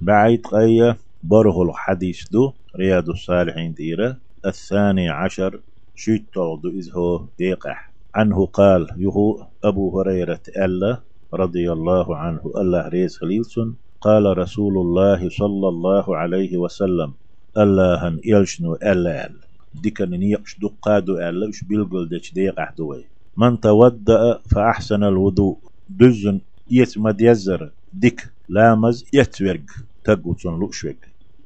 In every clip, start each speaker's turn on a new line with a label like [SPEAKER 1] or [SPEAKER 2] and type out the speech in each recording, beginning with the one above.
[SPEAKER 1] بعيد قية بره الحديث دو رياض الصالحين ديرة. الثاني عشر شيت دو إذ هو ديقح. عنه قال يهو أبو هريرة ألا رضي الله عنه الله ريز خليلسون قال رسول الله صلى الله عليه وسلم الله يلشنو ألا ألا ديكن نيقش دقادو ألا وش بيلقل ديش ديقح دوي. من تودأ فأحسن الوضوء. دزن يتمد يزر. ديك لامز يتورق تقوتون لوشوك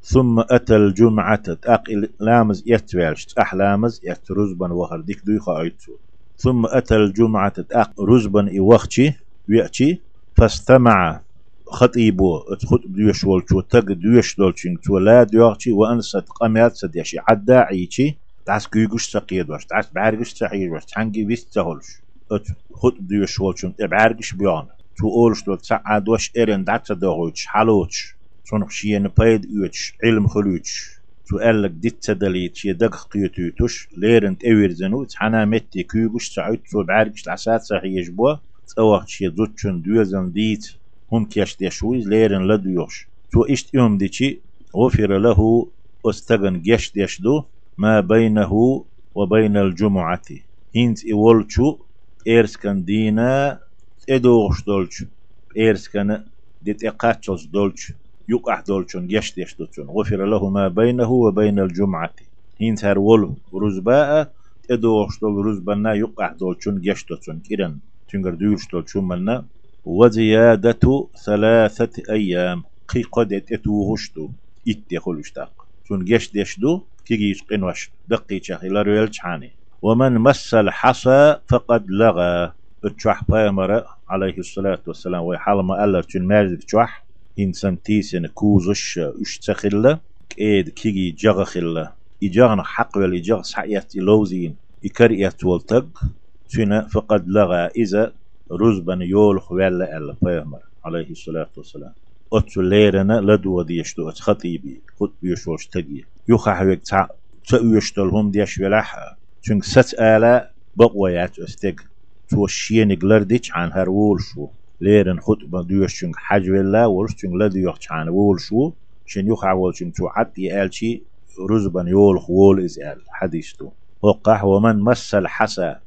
[SPEAKER 1] ثم أتى الجمعة تأقل لامز يتوالش أحلامز يترزبن وهر ديك دويخا أيتو ثم أتى الجمعة تأق رزبن إوخشي ويأتي فاستمع خطيبو خطب ديوش والشو تق ديوش دولشين تو لا ديوغشي وأنست قميات سديشي عدا عيشي. تعس كيوغش سقيد واش تعس بعرقش سحيد واش تحنجي بيست تهولش. أت خطب ديوش والشو بعرقش بيان. تو أولش دول تسعد واش إرن دعتا دوغوش حالوش صنف شيئن بايد يوتش علم خلوش سؤالك ديت تدليت يدق قيوتوتش ليرن تأوير زنو تحنا متي كيوغش تعود سو بعرقش العسات صحيح جبوا تسوق شي دوتشن دوزن ديت هم كيش ديشويز ليرن لديوش تو اشت يوم ديشي غفر له استغن جيش ديشدو ما بينه وبين الجمعة هينت إيولشو إيرسكن دينا إدوغش دولش إيرسكن ديت إقاتشوز دولش يقع دولشون يشت يشتوتشون غفر له ما بينه وبين الجمعة هين تار ول رزباء ادوش دول رزبنا يقع دولشون يشتوتشون كيرن تنجر دوش دولشون منا وزيادة ثلاثة أيام قي قد اتوهشتو اتخلشتاق شون جشت يشدو كيجيش قنوش دقي شاخي لرويل حاني ومن مس الحصى فقد لغى اتشح بايمر عليه الصلاة والسلام ويحلم ألا تشن ماجد تشح إنسان تيسن كوزش اشتخلا كيد كيجي جغخلا إجاغنا حق ولا إجاغ سعيات لوزين إكريات والتق. سنة فقد لغى إذا رزبا يولخ ولا ألا فيهمر عليه الصلاة والسلام. أتو ليرنا لدو ديشتو أت خطيبي. خط بيشوش تقي. يخح ويك تأويشتلهم ديش ولاحا چونك ست آلا بقويات استق تو الشين قلرديش عن هرول شو. ليرن خطبة ديوش شنك حج ولا ورش شنك لا ديوش شان وول شو. شن يخع وول شنك تو عدي آل شي رزبا يول خوول إز آل حديثتو وقح ومن مس الحسا.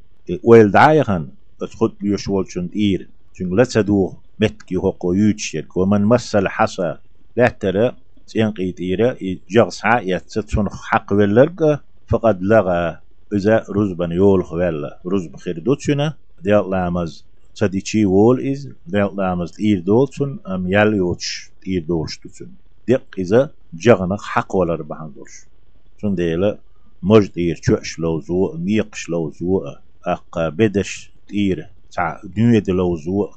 [SPEAKER 1] ويل دعايخن تخط ديوش وول شن إير شنك لا تدو متكي هوكو يوتشيك ومن مس الحسا. لا ترى تينقيت إيرا جغسع يتسون حق ولرق فقد لغى إذا رزبا يول خوال رزب خير دوتشنا dealtlamas çadiçi wol iz dealtlamas ir dolsun am yal yoç ir dolştusun. Dek iza jagana hak olar bahan dolş. Şun deyle moj dir çöş lawzu niqş lawzu aqqa bedeş dir ta dünyede lawzu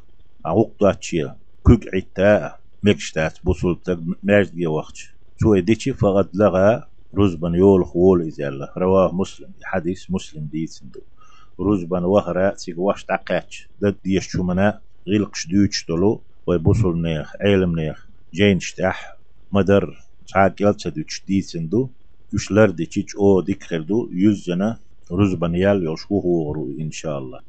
[SPEAKER 1] avuqdaçi kük itta mekştat busulta mecdiye vaqt. Şu edici fakat laga ruzban yol xol izalla. Ravah Muslim. Hadis Muslim değilsin diyor. رزبا وهرا سيق واش تقاتش دد ديش شمنا غيلقش دوتش دولو ويبوصل نيخ علم نيخ جين شتاح مدر تعاق يلتش دوتش دي سندو يشلر دي تشيش أو ديكخل دو يوزنا رزبا يال يوشوه إن شاء الله.